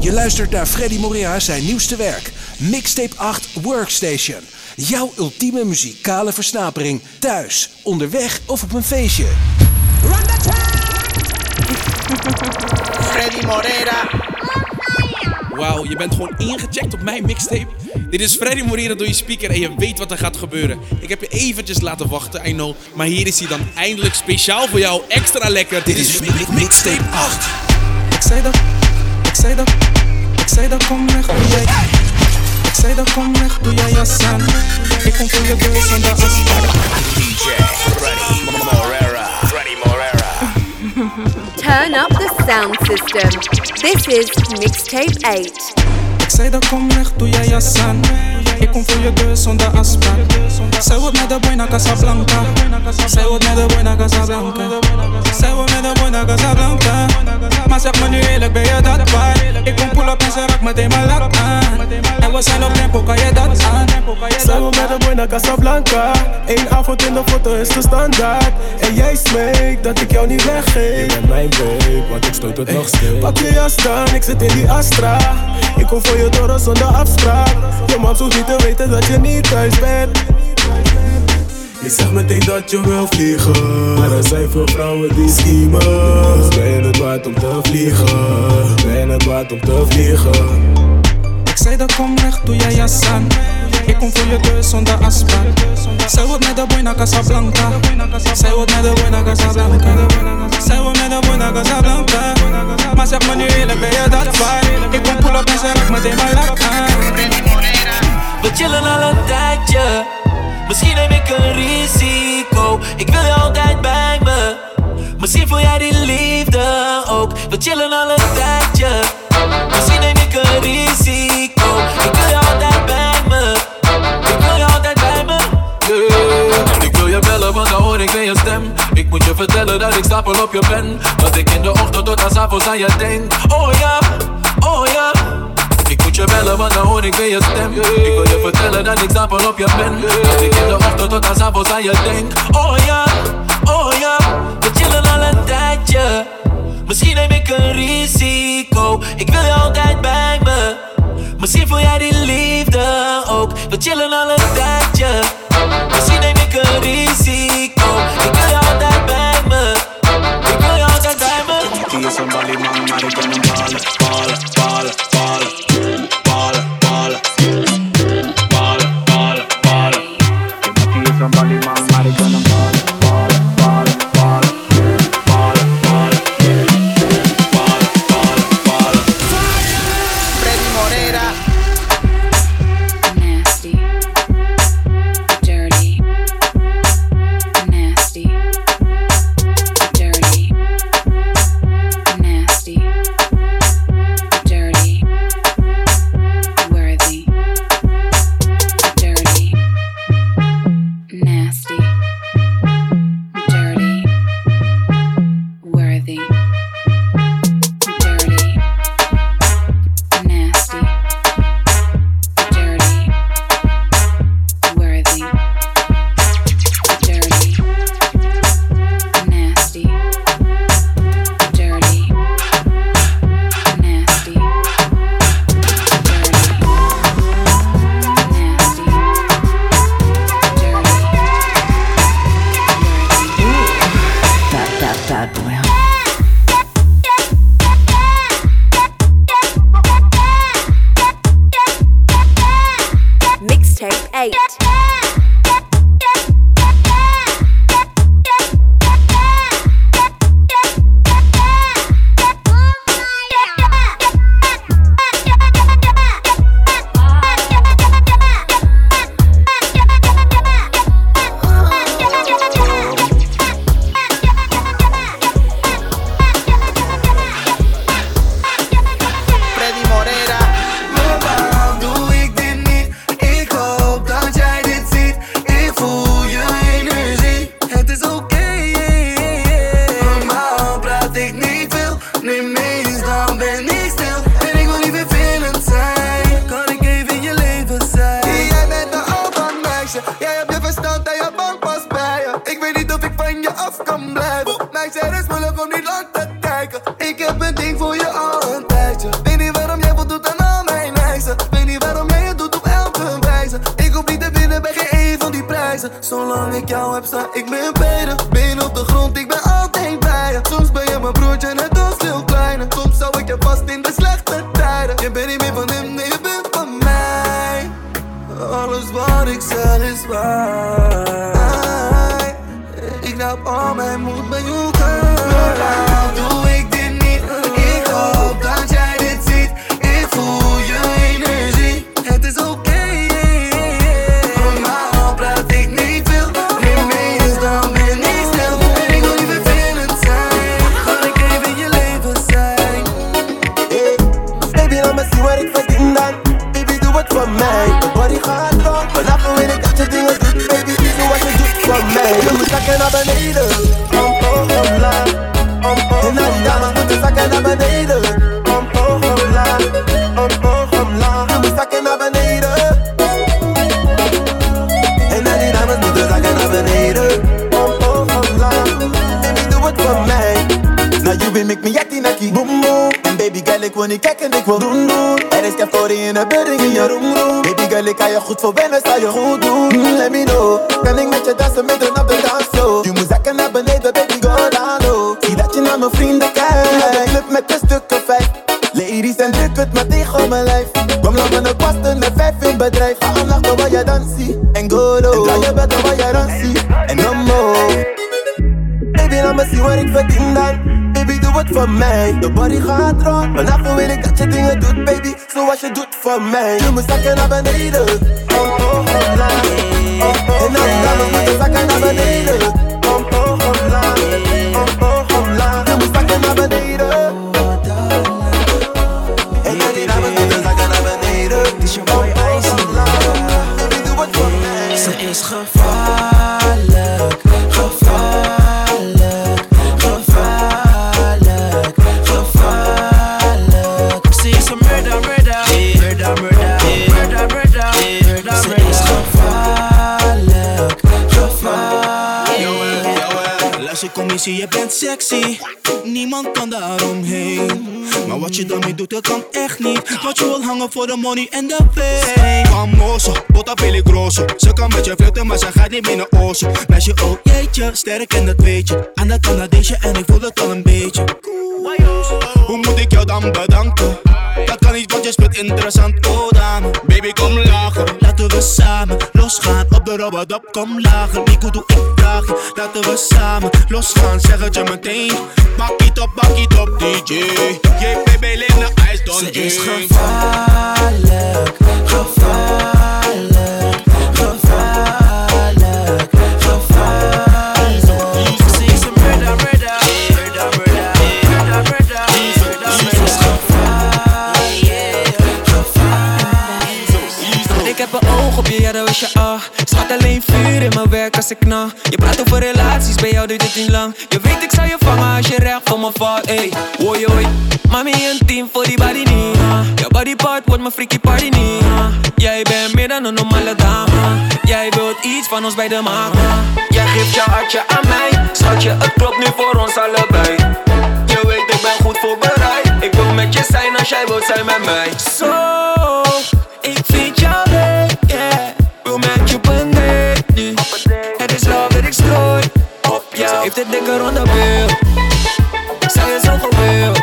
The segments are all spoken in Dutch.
Je luistert naar Freddy Morea zijn nieuwste werk, Mixtape 8 Workstation. Jouw ultieme muzikale versnapering, thuis, onderweg of op een feestje. Run the Freddy Morera. Wauw, je bent gewoon ingecheckt op mijn mixtape. Dit is Freddy Morera door je speaker en je weet wat er gaat gebeuren. Ik heb je eventjes laten wachten, I know. Maar hier is hij dan eindelijk speciaal voor jou, extra lekker. Dit is mi- mi- Mixtape 8. Ik zei dat, zei dat, ik zei dat kom weg, doe jij. Ik zei dat kom weg, doe jij jas aan. Ik kom voor je deur zonder afspraak. DJ Freddy Morera. Freddy Morera. Turn up the sound system. This is Mixtape 8. Ik zei dat kom weg, doe jij jas aan. Ik kom voor je deur zonder afspraak. Zij wordt met de boy naar Casablanca. Zij wordt met de boy naar Casablanca. Zij wordt met de boy naar Casablanca. Maar zeg me nu eerlijk, ben je dat waard? Ik kom pull up en ze raakt meteen mijn lak aan. En we zijn op tempo, kan je dat aan? Zijn we met een boy naar Casablanca Eén avond in de foto is de standaard En jij smeekt dat ik jou niet weggeef Je bent mijn babe, want ik stoot het nog steeds Pak je jas dan, ik zit in die Astra Ik kom voor je door zonder afspraak Je mam hoeft niet te weten dat je niet thuis bent je zegt meteen dat je wil vliegen Maar er zijn veel vrouwen die schiemen Ben je het waard om te vliegen Ben het waard om te vliegen Ik zei dat kom weg, doe jij jas aan. Ik kom voor je deur zonder afspraak. Zij wordt met de boy naar Casablanca. Zij wordt met de boy naar Casablanca. Zij wordt met de boy naar Casablanca. Zeg me nu ben je dat? Ik kom pull up en ze raakt meteen. We chillen al een tijdje. Misschien neem ik een risico. Ik wil je altijd bij me. Misschien voel jij die liefde ook. We chillen al een tijdje. Misschien neem ik een risico. Moet je vertellen dat ik stapel op je ben. Dat ik in de ochtend tot aan 's avonds aan je denk. Oh ja, oh ja. Ik moet je bellen, want dan hoor ik weer je stem. Ik wil je vertellen dat ik stapel op je ben. Dat ik in de ochtend tot aan 's avonds aan je denk. Oh ja, oh ja. We chillen al een tijdje. Misschien neem ik een risico. Ik wil je altijd bij me. Misschien voel jij die liefde ook. We chillen al een tijdje. Misschien neem ik een risico. Zolang ik jou heb, sta ik ben je goed verwennen zal je goed doen Let me know. Kan ik met je dansen midden op de dansvloer Je moet zakken naar beneden baby go down low. Zie dat je naar mijn vrienden kijkt Naar de club met een stuk of vijf Ladies en druk het maar tegen mijn lijf Kom laten we kwasten met vijf in bedrijf Ga om nachten waar je dansie En go low. En je bed waar je dansie En no more. Baby, laat me zien wat ik verdien dan. Het voor mij. De body gaat rond. Vanavond wil ik dat je dingen doet, baby. Zoals je doet voor mij. Je moet zakken naar beneden. Oh, oh, oh. Oh, oh, en dan dames moeten zakken naar beneden. Oh, oh, oh. Oh, oh, oh, laag. Je moet zakken naar beneden. En dan die dames moeten zakken naar beneden. This your boy Icy. Het. Ze is Je bent sexy. Niemand kan daaromheen Maar wat je daarmee doet, dat kan echt niet. Want je wil hangen voor de money en de fame. Famoso, bota peligroso Ze kan met je flirten, maar ze gaat niet binnen ozo Meisje, oh jeetje, sterk en dat weet je. Aan de Canadeesje en ik voel het al een beetje. Hoe moet ik jou dan bedanken? Dat kan niet, want je speelt interessant, oh dame. Baby, kom lager Laten we samen losgaan. Op de robberdop, kom lager Nico, doe ik vraag Laten we samen losgaan, zeg het je meteen. Bak it op, bak it op, DJ baby, leef naar ijs, don't Ze is gevaarlijk, gevaarlijk, oog op je, ja dat wist je ah. Schat alleen vuur in mijn werk als ik na Je praat over relaties, bij jou duurt het niet lang. Je weet ik zal je vangen als je recht voor me valt Ey, hoi hoi Mami een team voor die body niet. Jouw body part wordt mijn freaky party niet. Jij bent meer dan een normale dame. Jij wilt iets van ons beiden maken Jij geeft je hartje aan mij. Schatje, het klopt nu voor ons allebei. Je weet ik ben goed voorbereid. Ik wil met je zijn als jij wilt zijn met mij heeft het dikke ronde bil Zij is zo gewild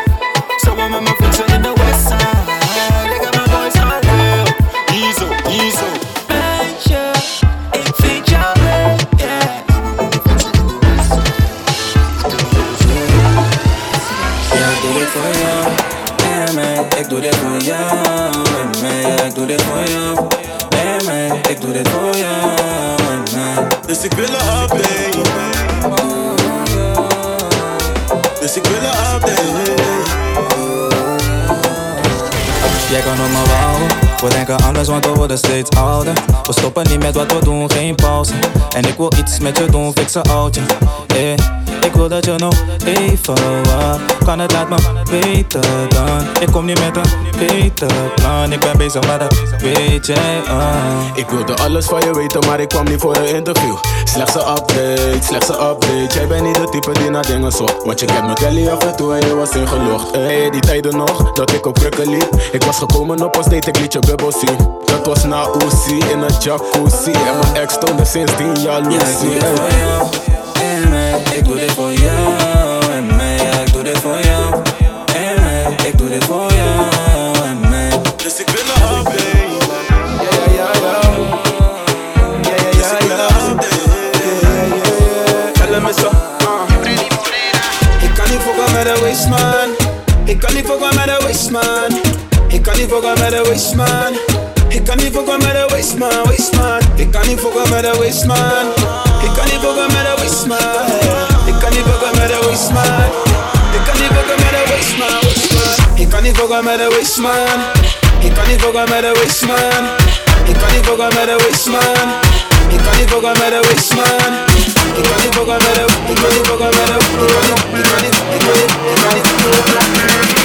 Zomaar met mijn fietsen in de westside Ik heb mijn boys gaan real Easy, easy Meisje, ik vind jou leuk, yeah Ja, ik doe dit voor jou. Ben mij, ik doe dit voor jou. Ik doe dit voor jou. Ben mij, ik doe dit voor jou. Ben mij. Dus ik wil We denken anders, want we worden steeds ouder. We stoppen niet met wat we doen, geen pauze. En ik wil iets met je doen, fix een oudje. Ik wil dat je nog even wacht. Kan het laat me weten dan. Ik kom niet met een Peter Plan, ik ben bezig met een weet jij ah. Ik wilde alles van je weten, maar ik kwam niet voor een interview. Slechts een update, slechts een update. Jij bent niet de type die naar dingen zocht. Want je kent me Kelly af en toe en je was ingelogd. Hey, die tijden nog, dat ik op krukken liep. Ik was gekomen op een date, ik liet je bubbel zien. Dat was na Oesie in een jacuzzi. En mijn ex toonde sindsdien jaloezie. Ja, ik Ik doe dit voor jou en mij. Ja, ik doe dit voor jou en mij. Ik doe dit voor jou en mij. Dus ik wil een update. Ja, ja, ja, ja. Ja, ja, ja, ja. Tell hem eens zo. Ik kan niet fokken met een waste man. Ik kan niet fokken met een waste man. Ik kan niet fokken met een waste man. Ik kan niet fokken met een waste man, waste man. Ik kan niet fokken met een waste man. Ik kan niet fokken met een waste man. Ik kan niet fokken met een waste man. Ik kan niet fokken met een waste man, waste man. Ik kan niet fokken met een waste man. Ik kan niet fokken met een waste man. Ik kan niet fokken met een waste man. Ik kan niet fokken met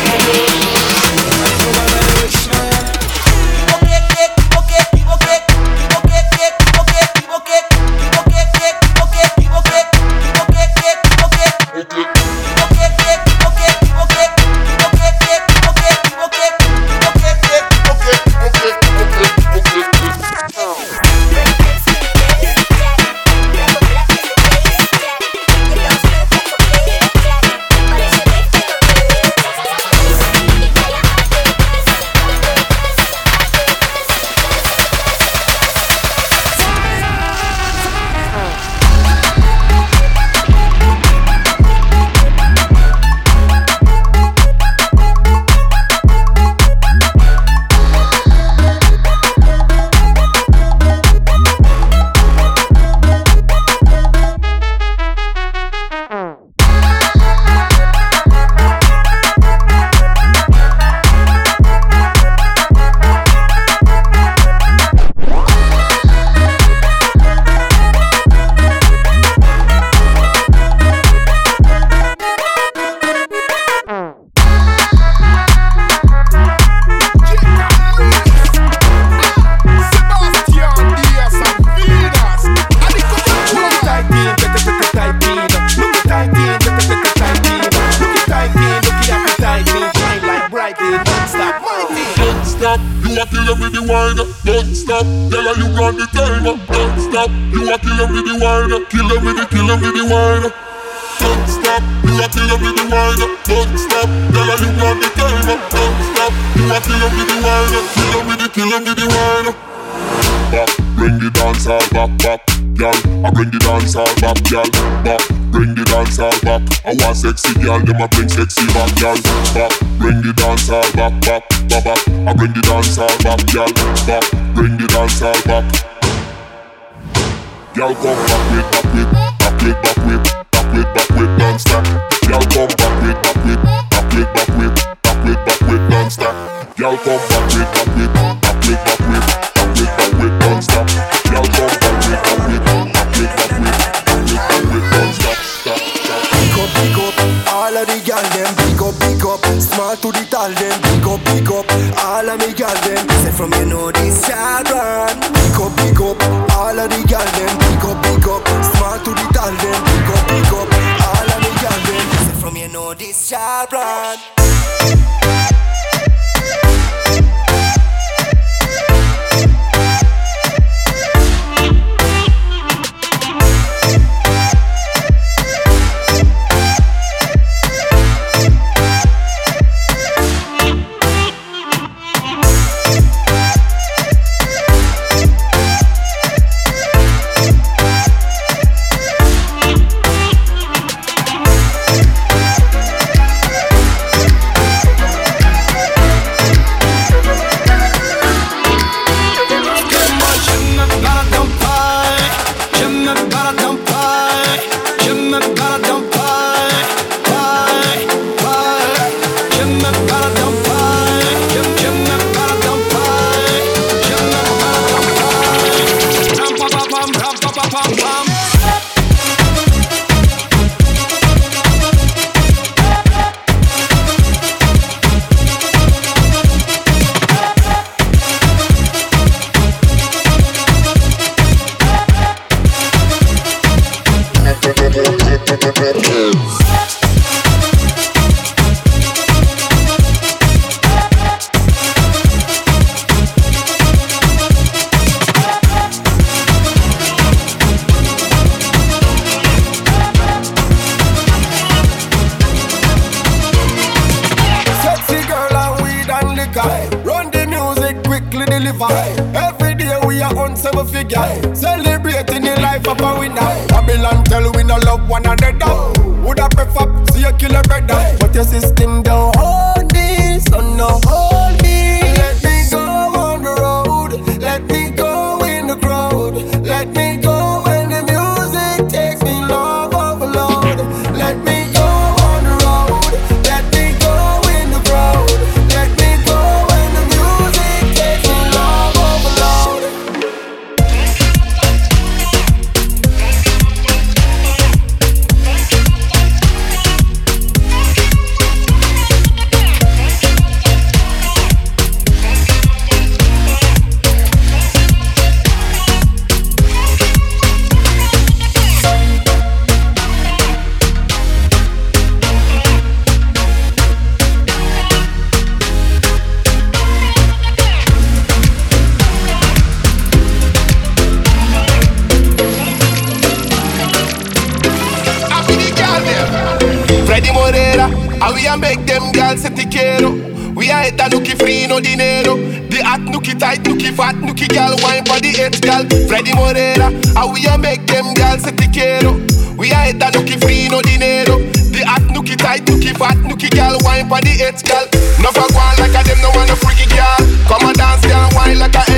tight and nookie free no dinero. The hot nookie tight, nookie fat, nookie girl wine for the eight girl. No for one like a them no one a freaky girl. Come and dance, girl, wine like a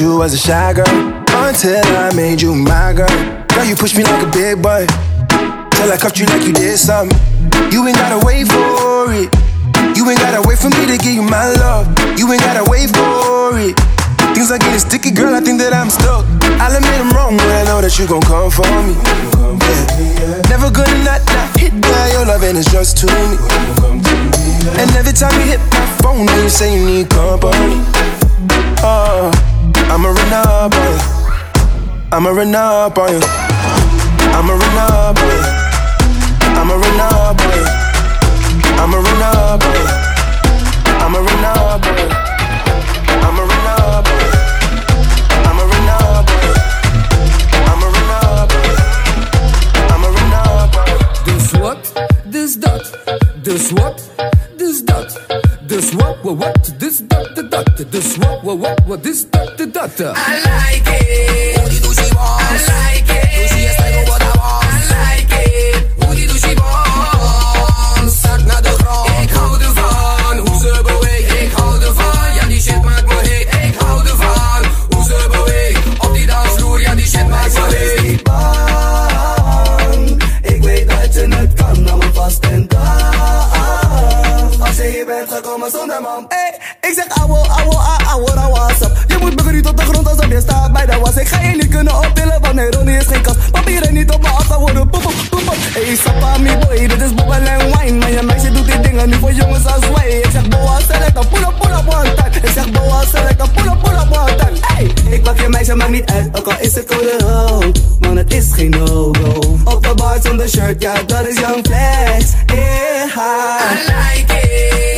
you as a shy girl until I made you my girl. Girl, you pushed me like a big boy till I cuffed you like you did something. You ain't gotta wait for it. You ain't gotta wait for me to give you my love. You ain't gotta wait for it. Things are getting sticky, girl. I think that I'm stuck. I'll admit I'm wrong, but I know that you gon' come for me. Yeah. Never gonna not not hit by your love, and it's just to me. And every time you hit my phone, you say you need company. Oh. I'ma run up on you. I'ma run up on you. I'ma run up on you. I'ma run up on you. I'ma run up on you. I'ma run up on you. I'ma run up on you. I'ma run up on you. I'ma run up on you. I'ma run up on you. Dus wat? what what what this doctor the this what what what what this doctor the dot. I like it. I like it. Gekomen zonder man. Hey, ik zeg ah, auwo, nou was up. Je moet me tot de grond alsof je staat bij de was. Ik ga je niet kunnen optillen, want nee, Ronnie is geen kast. Papieren niet op mijn af, worden poep, poep, poep. Hey, sappa, mi boy, dit is bobbel en wine. Maar je meisje doet die dingen niet voor jongens als wij. Ik zeg boa, select, dan pull up, pull up one time. Ik zeg boa, select, dan pull up, pull up one time. Hey, ik pak je meisje, maakt niet uit, ook al is het code rood. Man, het is geen no-go. Op de bar zonder shirt, ja, dat is Young Flex. Yeah, I like it. Hoe die doet she want. I like it.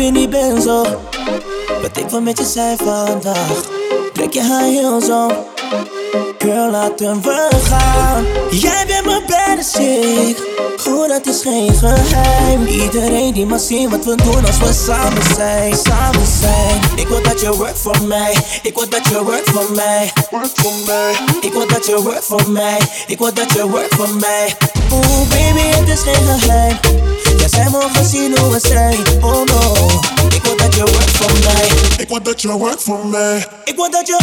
in die. Wat ik wil met je zijn vandaag. Trek je high heels om. Girl, laten we gaan. Jij bent mijn baddest chick. Goed, dat is geen geheim. Iedereen die mag zien wat we doen als we samen zijn. Samen zijn. Ik wil dat je work voor mij. Ik wil dat je work voor mij. Voor mij. Ik wil dat je work voor mij. Ik wil dat je work voor mij. Oeh, baby, het is geen geheim. Ja, zij mogen zien hoe we zijn. Oh no. Ik wil dat je work voor mij. Ik wil dat je work voor mij. Ik wil dat je.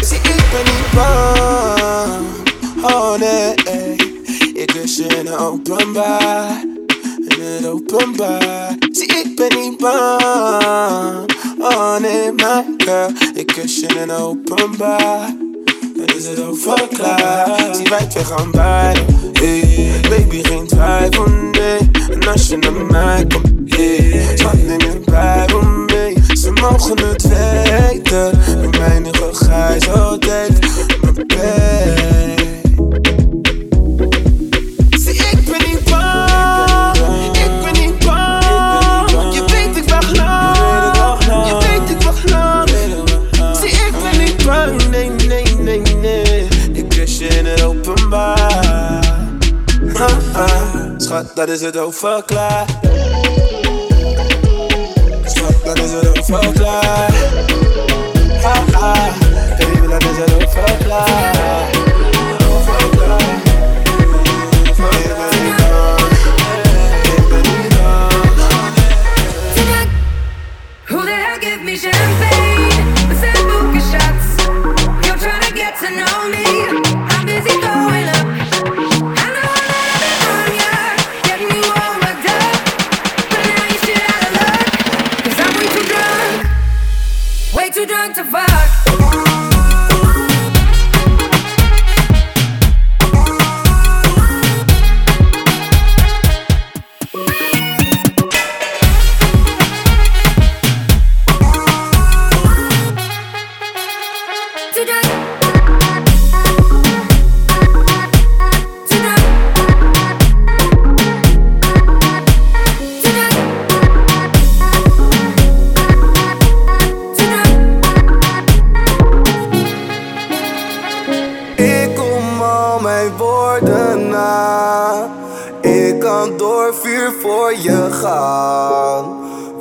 Zie, ik Zie, ik ben niet bang. Oh nee, mijn girl, ik kus je in openbaar. Dan is het overklaar. Zie, wij twee gaan bij. Hey, baby, geen twijfel, nee. En als je naar mij komt, yeah. Schat, neem je mee. Ze mogen het weten. Schat, dat is het over klaar.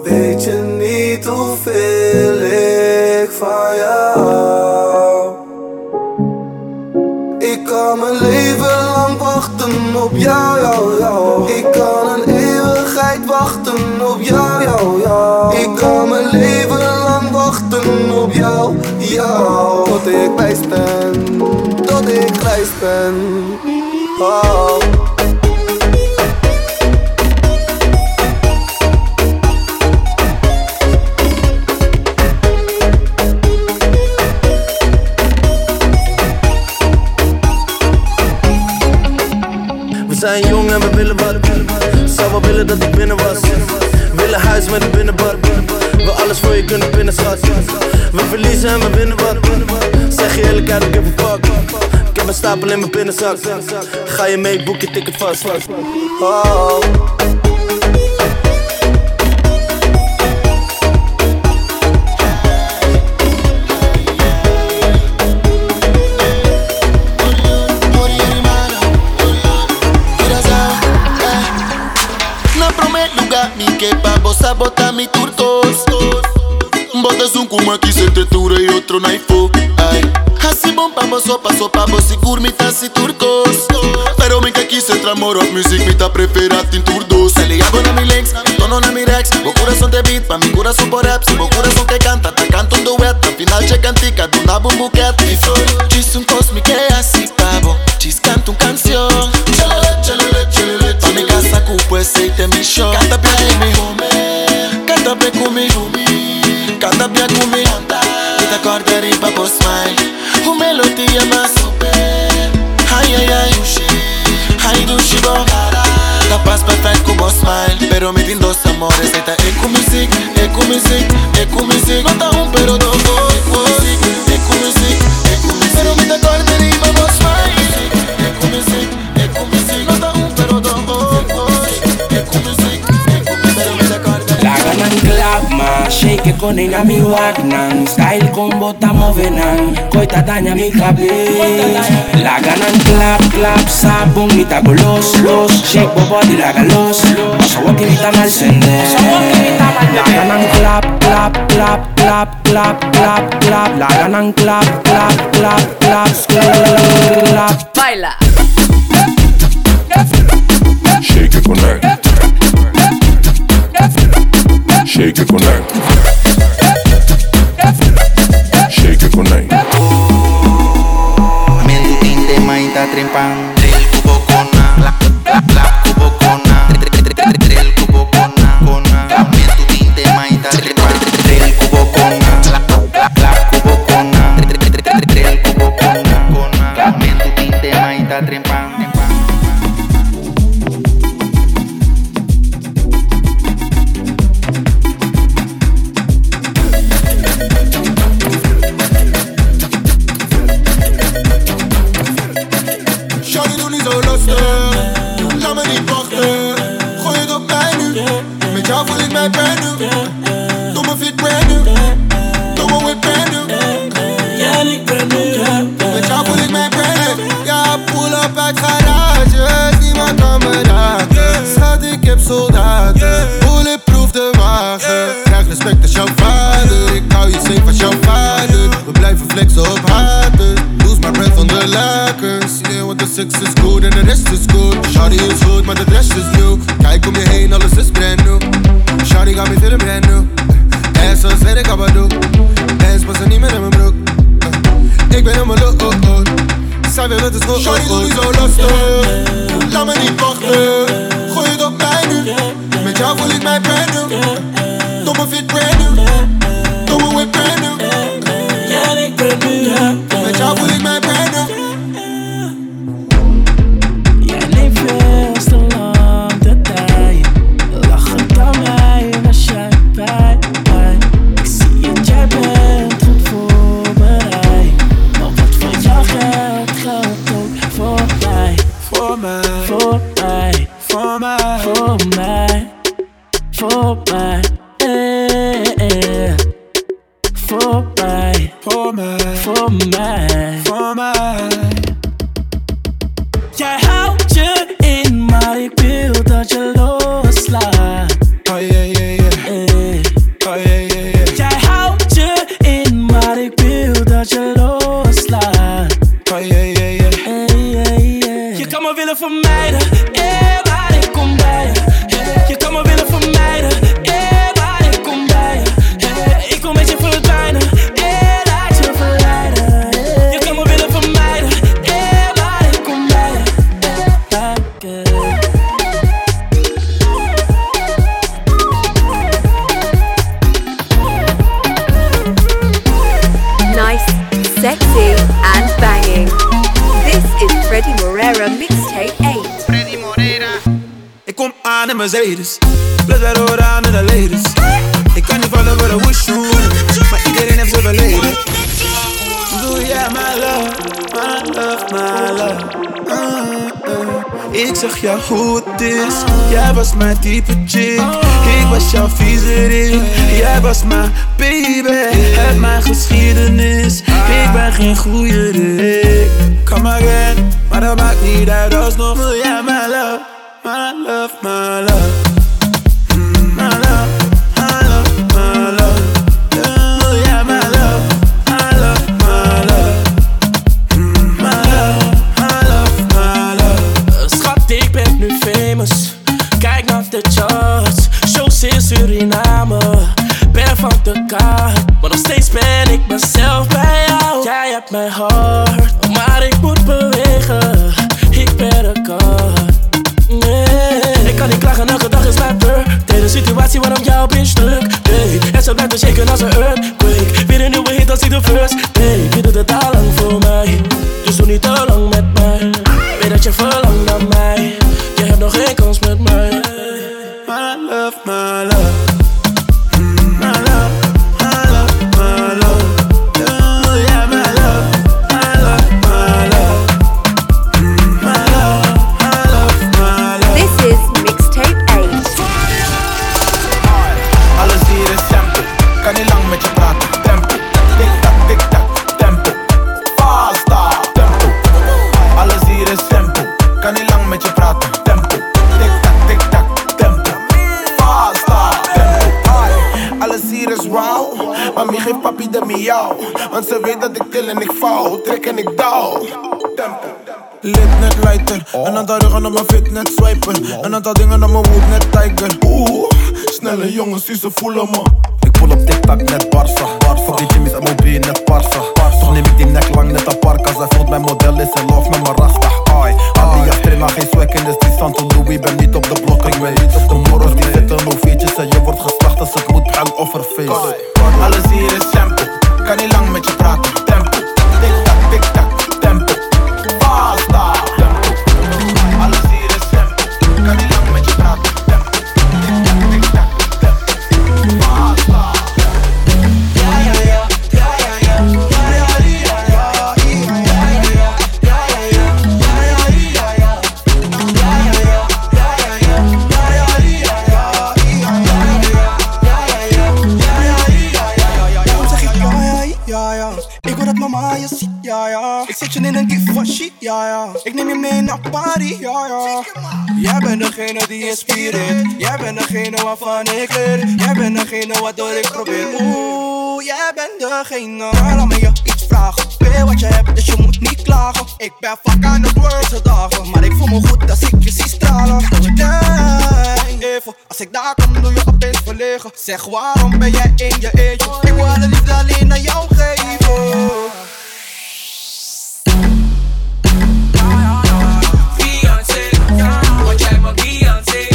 Weet je niet hoeveel ik van je hou? Ik kan mijn leven lang wachten op jou, jou, jou. Ik kan een eeuwigheid wachten op jou, jou, jou. Ik kan mijn leven lang wachten op jou, jou. Tot ik wijs ben, tot ik grijs ben. Oh. En we willen wat. Zou wel willen dat ik binnen was. Willen huis met een binnenbad. We alles voor je kunnen binnen, schat. We verliezen en we winnen wat. Zeg je eerlijk, I don't give a fuck. Ik heb een stapel in mijn binnenzak. Ga je mee, boek je ticket vast. Oh. bota mi turcos. Botas un kuma aquí se te y otro naifo. Así bombamos sopa, sopa, vos y curmitas y turcos. Pero mi que aquí se tramoro, music, mi ta prefera tin turdos. Se le hago na mi legs, tono na mi rex. Vos corazón de beat, pa' mi corazón por rap. Si vos corazón que canta, te canto un duet. Al final checantica, de una bumbuquet. Y soy, un me din dos amores. Esta es con music, es con un pero dos, dos ma, shake it con ina mi wagnan Style combo ta movenan, koita daña mi cabez Laga ng club, club, sabong mi tago los, los Shake bo body laga los, pasawa kinita mal sende Laga ng club, club, club, club, club, club, club Laga ng club, club, club, club, club Baila. Shake it connect. Shake it connect. Shake it con nine. Mentu tinte maita trempan. Del cubo cona. La, la, la cubo cona. Del cubo cona. Cona. Mentu tinte maita trempan. Del cubo cona. La, la, la cubo cona. Del cubo cona. Cona. Mentu tinte maita trempan. zeg jou hoe het is. Jij was mijn type chick. Ik was jouw viezerik Jij was mijn baby. Heb mijn geschiedenis. Ik ben geen goede dik. Kom maar maar dat maakt niet uit. Alsnog nog jij mij bent degene die inspireert. Jij bent degene waarvan ik leer. Jij bent degene waardoor ik probeer. Oeh, jij bent degene. Laat me je iets vragen. Weet wat je hebt, dus je moet niet klagen. Ik ben vaak aan het worsten dagen. Maar ik voel me goed als ik je zie stralen. Even. Als ik daar kom, doe je opeens verlegen. Zeg waarom ben jij in je eentje? Ik wil alle liefde alleen aan jou geven. I'm Beyonce.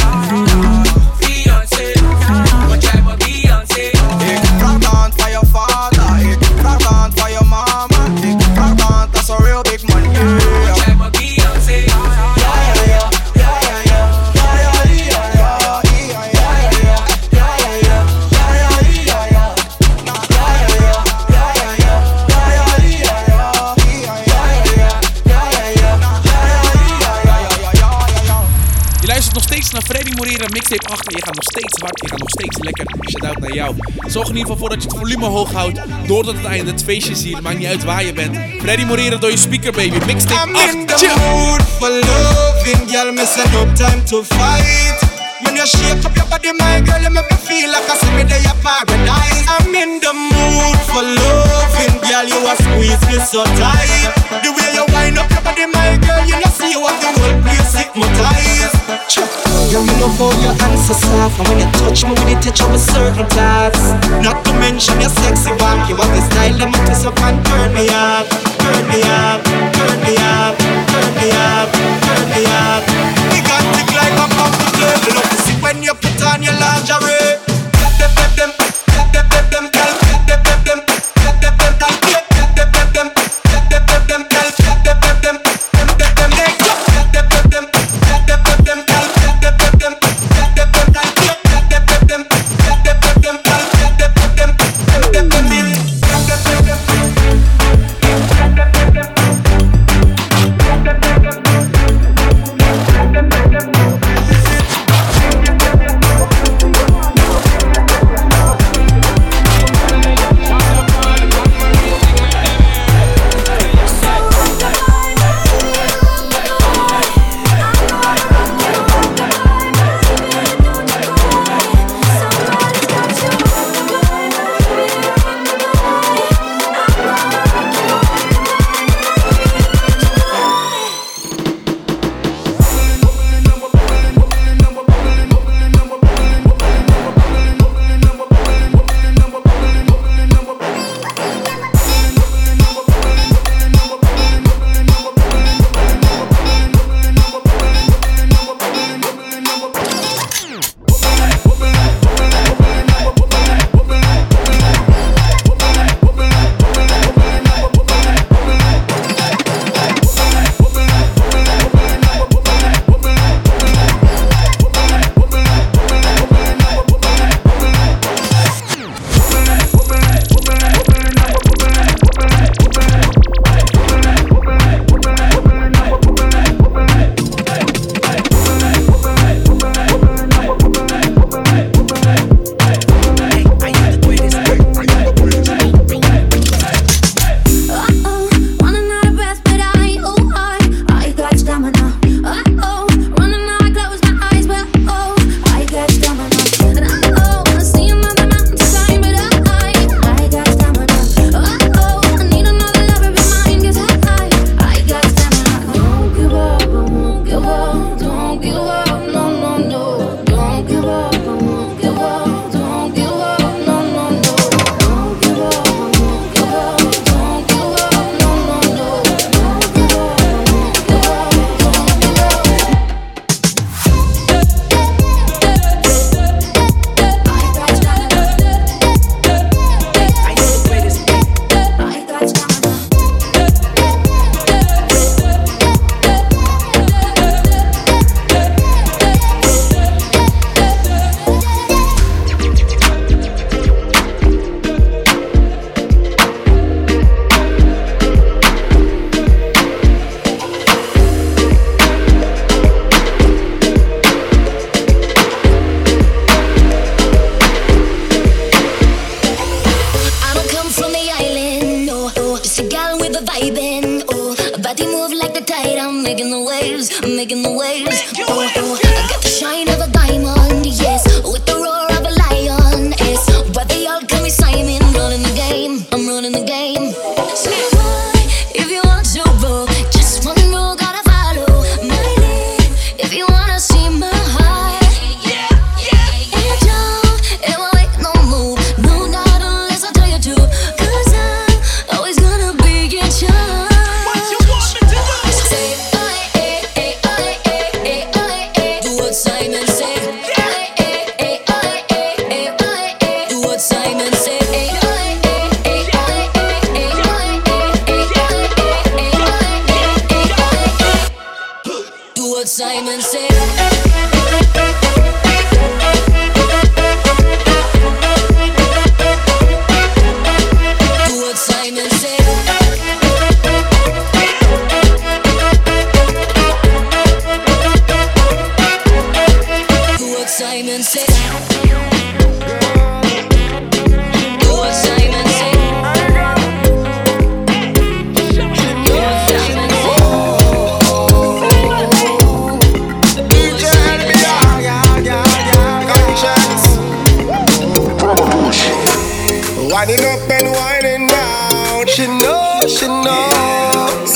8 en je gaat nog steeds hard, je gaat nog steeds lekker. Shout-out naar jou. Zorg in ieder geval voor dat je het volume hoog houdt. Door tot het einde het feestje zie je, maakt niet uit waar je bent. Freddy Morera door je speaker baby, mixtape I'm 8. in the mood for loving, no time to fight. Body, my girl, you make me feel like I see me there, your paradise. I'm in the mood for loving, girl. You a squeeze me so tight. The way you wind up your body, my girl, you know see you have the whole place hypnotized. Girl, you know how your hands so soft, and when you touch me with it, touch a certain class. Not to mention your sexy walk, you have the style, let me twist up and turn me up, turn me up, turn me up, turn me up, turn me up.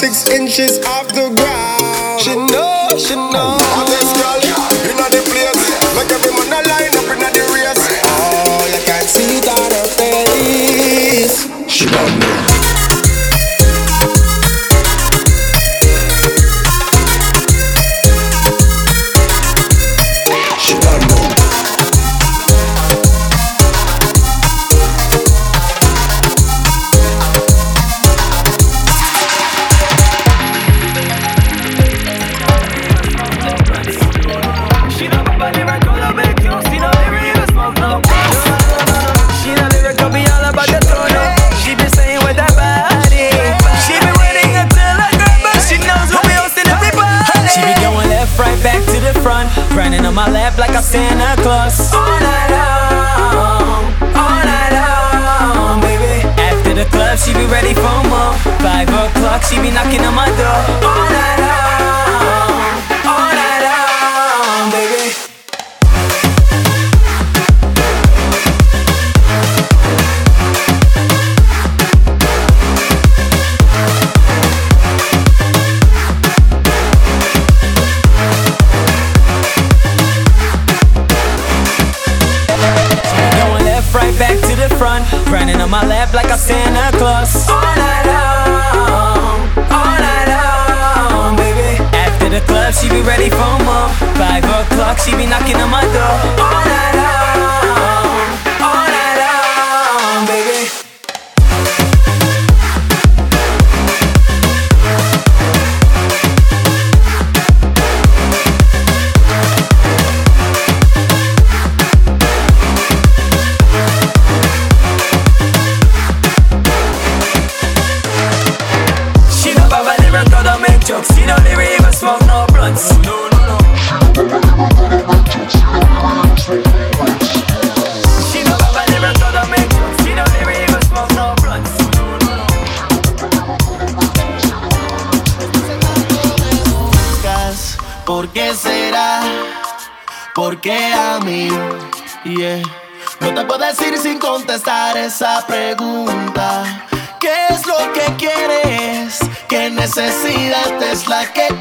six inches off the ground. She know, she know. All this girl, you know the place. Make every man a line up in the race. Oh, you can see it on her face. She don't. She be knocking on my door. necesidad es la que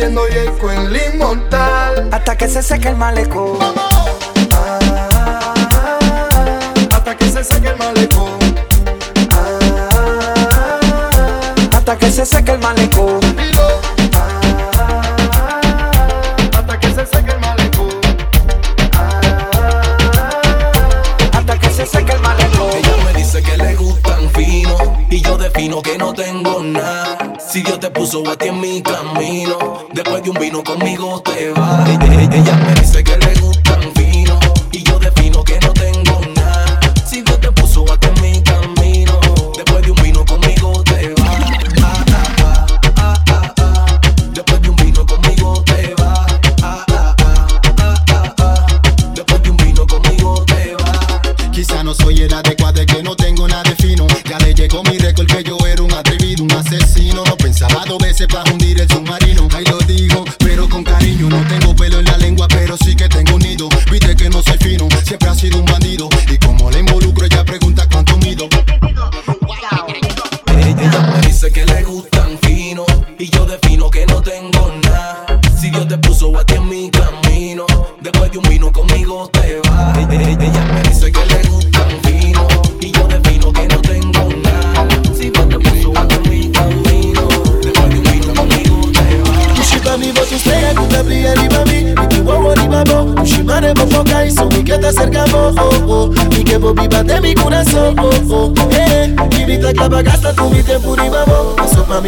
siendo Yeco el inmortal. Hasta que se seque el malecón Hasta que se seque el malecón. Hasta que se seque el malecón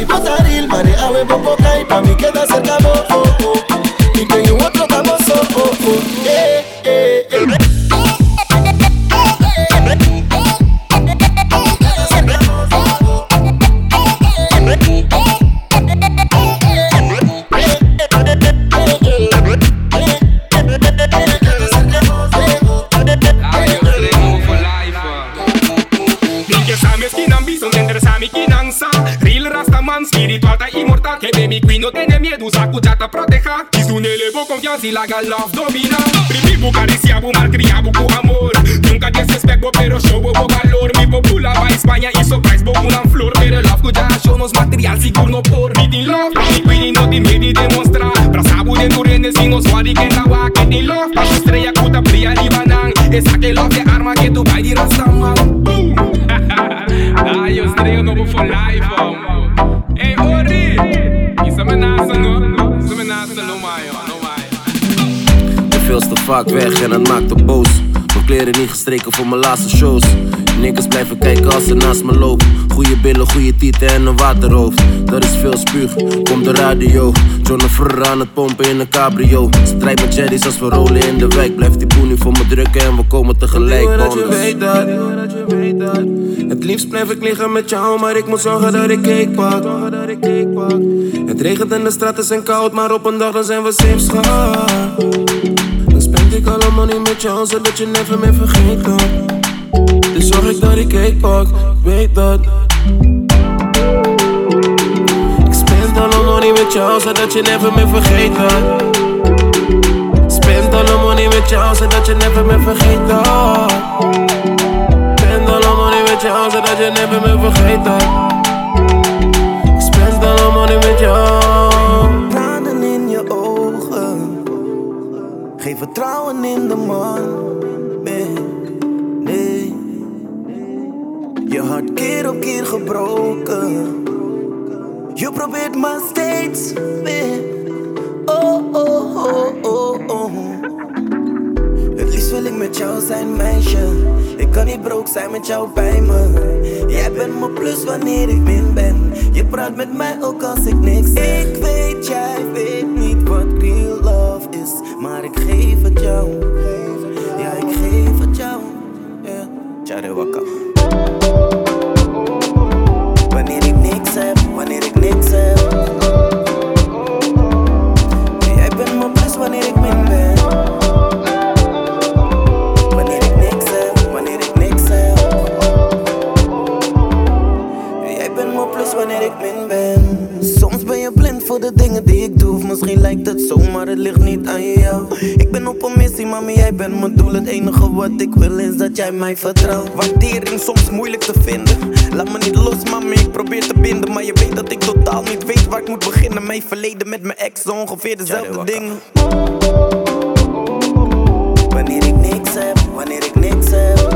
We both are assim la gal love domina. Primi bucari se abu malcriado com amor. Nunca desrespeito, pero show bobo valor. Mi popula va Espanha e surprise bobo na flor. Pero love cuja show nos material seguro por. Mi din love, mi quindi no di me di demonstra Pra sabu de turenes y nos wadi que la va Que din love, pa estrella cuta pria di banan Esa que love de arma que tu vai di rastaman Boom! Ai, eu estrei o novo for life, ben veel te vaak weg en het maakt me boos. Mijn kleren niet gestreken voor mijn laatste shows. Nikkers blijven kijken als ze naast me lopen. Goeie billen, goede tieten en een waterhoofd. Dat is veel spuug, komt de radio. John Frr aan het pompen in een cabrio. Strijd met cherries als we rollen in de wijk. Blijft die poenie voor me drukken en we komen tegelijk. Ik dat je weet dat Het liefst blijf ik liggen met jou, maar ik moet zorgen dat ik cake pak. Het regent en de straten zijn koud, maar op een dag dan zijn we safe schat. Spend ik alle money met jou, zodat je never meer vergeet dat. Dus zorg ik dat ik cake pak, weet dat. Ik spend alle money met jou, zodat je never meer vergeet dat. Spend alle money met jou, zodat je never meer vergeet dat. Spend alle money met jou, zodat je never meer vergeet dat. Spend alle money met jou. Vertrouwen in de man. Nee, nee. Je hart keer op keer gebroken. Je probeert maar steeds weer. Oh, oh, oh, oh, oh. Het liefst wil ik met jou zijn, meisje. Ik kan niet broke zijn met jou bij me. Jij bent mijn plus wanneer ik min ben. Je praat met mij ook als ik niks zeg. Ik weet, jij weet niet wat. Maar ik geef het jou. Ja, ik geef het jou. Yeah. Wanneer ik niks heb, wanneer ik niks heb. Jij bent mijn plus wanneer ik min ben. Wanneer ik niks heb, wanneer ik niks heb. Jij bent mijn plus wanneer ik min ben. Soms ben je blind voor de dingen die ik doe. Of misschien lijkt het zo het ligt niet aan jou. Ik ben op een missie, mami, jij bent mijn doel. Het enige wat ik wil is dat jij mij vertrouwt. Waardering soms moeilijk te vinden. Laat me niet los, mami, ik probeer te binden. Maar je weet dat ik totaal niet weet waar ik moet beginnen. Mijn verleden met mijn ex, ongeveer dezelfde dingen. Wanneer ik niks heb, wanneer ik niks heb.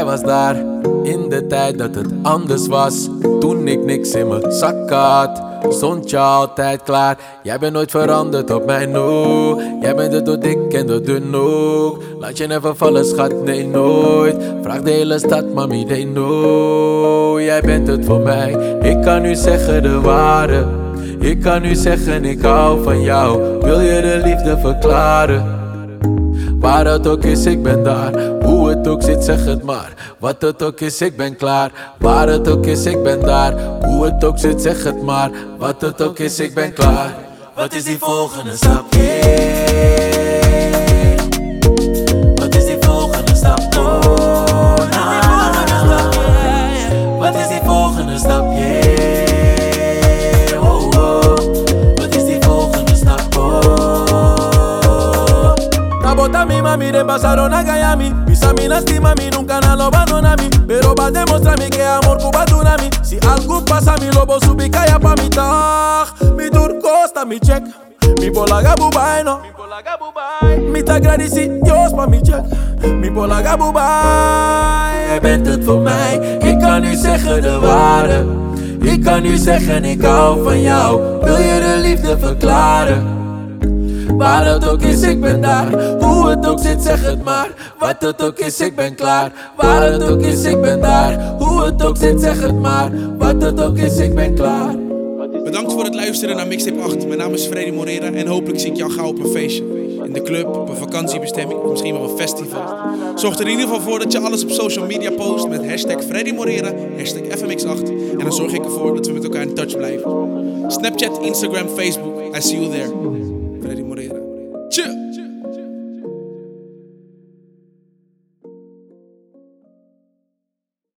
Jij was daar In de tijd dat het anders was. Toen ik niks in mijn zak had Stond je altijd klaar. Jij bent nooit veranderd op mij, no Jij bent het door dik en door dun ook Laat je never vallen, schat, nee nooit. Vraag de hele stad, mami, they know Jij bent het voor mij. Ik kan nu zeggen de ware. Ik kan nu zeggen ik hou van jou. Wil je de liefde verklaren Waar het ook is, ik ben daar. Hoe het ook zit, zeg het maar. Wat het ook is, ik ben klaar. Waar het ook is, ik ben daar. Hoe het ook zit, zeg het maar. Wat het ook is, ik ben klaar. Wat is die volgende stap? Pasaron a Gayami Pisa mi lastima mi, nunca na lo abandona mi Pero va a demostrarme que amor Cuba tsunami Si algo pasa mi lobo subi kaya pa mi tag. Mi tour costa mi check. Mi bola gabubai no. Mi tag Dios pa mi check. Mi bola gabubai Jij bent het voor mij. Ik kan nu zeggen de waarde. Ik kan nu zeggen ik hou van jou. Wil je de liefde verklaren? Waar het ook is, ik ben daar. Hoe het ook zit, zeg het maar. Wat het ook is, ik ben klaar. Waar het ook is, ik ben daar. Hoe het ook zit, zeg het maar. Wat het ook is, ik ben klaar. Bedankt voor het luisteren naar Mixtape 8. Mijn naam is Freddy Morera en hopelijk zie ik jou gauw op een feestje. In de club, op een vakantiebestemming, misschien wel een festival. Zorg er in ieder geval voor dat je alles op social media post met hashtag Freddy Morera, hashtag FMX8. En dan zorg ik ervoor dat we met elkaar in touch blijven. Snapchat, Instagram, Facebook. I see you there.